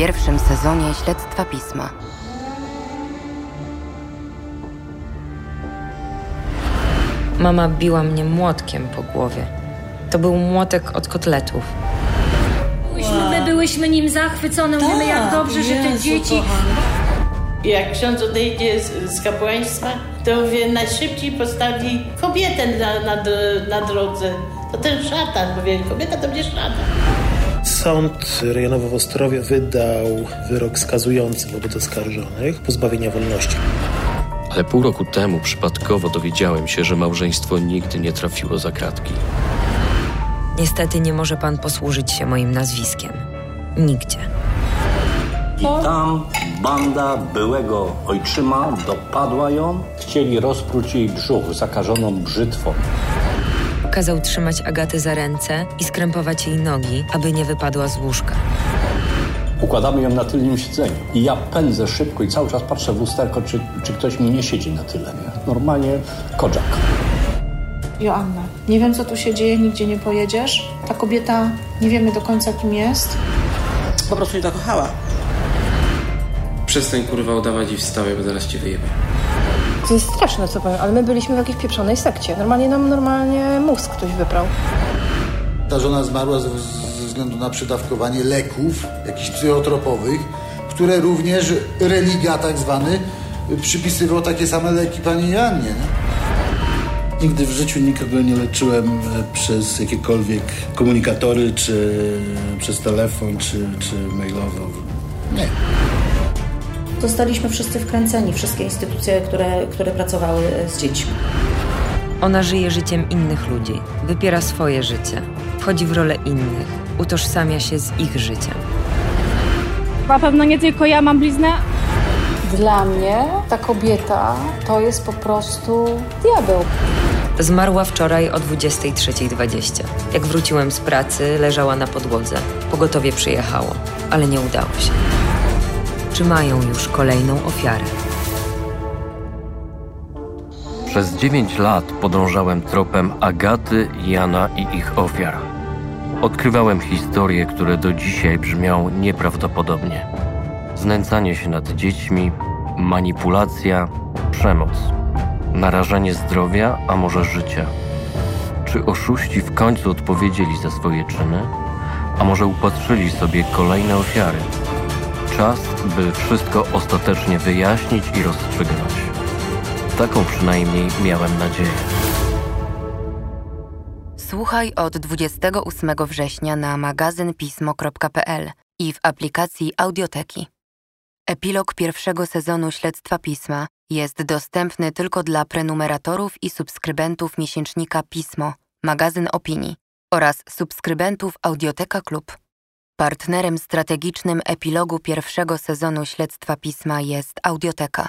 pierwszym sezonie Śledztwa Pisma. Mama biła mnie młotkiem po głowie. To był młotek od kotletów. My byłyśmy nim zachwycone, mówimy jak dobrze, że te dzieci... Jak ksiądz odejdzie z, z kapłaństwa, to mówię, najszybciej postawi kobietę na, na, na drodze. To ten szatan, mówię, kobieta to będzie szatan. Sąd rejonowy w Ostrowie wydał wyrok skazujący wobec oskarżonych pozbawienia wolności. Ale pół roku temu przypadkowo dowiedziałem się, że małżeństwo nigdy nie trafiło za kratki. Niestety nie może pan posłużyć się moim nazwiskiem. Nigdzie. I tam banda byłego ojczyma dopadła ją. Chcieli rozpróć jej brzuch zakażoną brzytwą. Kazał trzymać Agatę za ręce i skrępować jej nogi, aby nie wypadła z łóżka. Układamy ją na tylnym siedzeniu. I ja pędzę szybko i cały czas patrzę w lusterko, czy, czy ktoś mi nie siedzi na tyle. Nie? Normalnie kodzak. Joanna, nie wiem co tu się dzieje, nigdzie nie pojedziesz. Ta kobieta, nie wiemy do końca kim jest. Po prostu nie zakochała. Przestań kurwa udawać i wstawaj, bo zaraz cię wyjebie. To jest straszne, co powiem, ale my byliśmy w jakiejś pieprzonej sekcie. Normalnie nam normalnie mózg ktoś wyprał. Ta żona zmarła ze względu na przydawkowanie leków, jakichś psychotropowych, które również religia tak zwany przypisywał takie same leki pani Jannie. Nie? Nigdy w życiu nikogo nie leczyłem przez jakiekolwiek komunikatory, czy przez telefon, czy, czy mailowo. Nie. Zostaliśmy wszyscy wkręceni, wszystkie instytucje, które, które pracowały z dziećmi. Ona żyje życiem innych ludzi, wypiera swoje życie, wchodzi w rolę innych, utożsamia się z ich życiem. Na pewno nie tylko ja mam bliznę. Dla mnie ta kobieta to jest po prostu diabeł. Zmarła wczoraj o 23.20. Jak wróciłem z pracy, leżała na podłodze. Pogotowie przyjechało, ale nie udało się. Czy mają już kolejną ofiarę? Przez 9 lat podążałem tropem Agaty, Jana i ich ofiar. Odkrywałem historie, które do dzisiaj brzmią nieprawdopodobnie. Znęcanie się nad dziećmi, manipulacja, przemoc, narażanie zdrowia, a może życia. Czy oszuści w końcu odpowiedzieli za swoje czyny, a może upatrzyli sobie kolejne ofiary? Czas, by wszystko ostatecznie wyjaśnić i rozstrzygnąć. Taką przynajmniej miałem nadzieję. Słuchaj od 28 września na magazynpismo.pl i w aplikacji Audioteki. Epilog pierwszego sezonu Śledztwa Pisma jest dostępny tylko dla prenumeratorów i subskrybentów miesięcznika Pismo, magazyn opinii oraz subskrybentów Audioteka Klub. Partnerem strategicznym epilogu pierwszego sezonu Śledztwa Pisma jest Audioteka.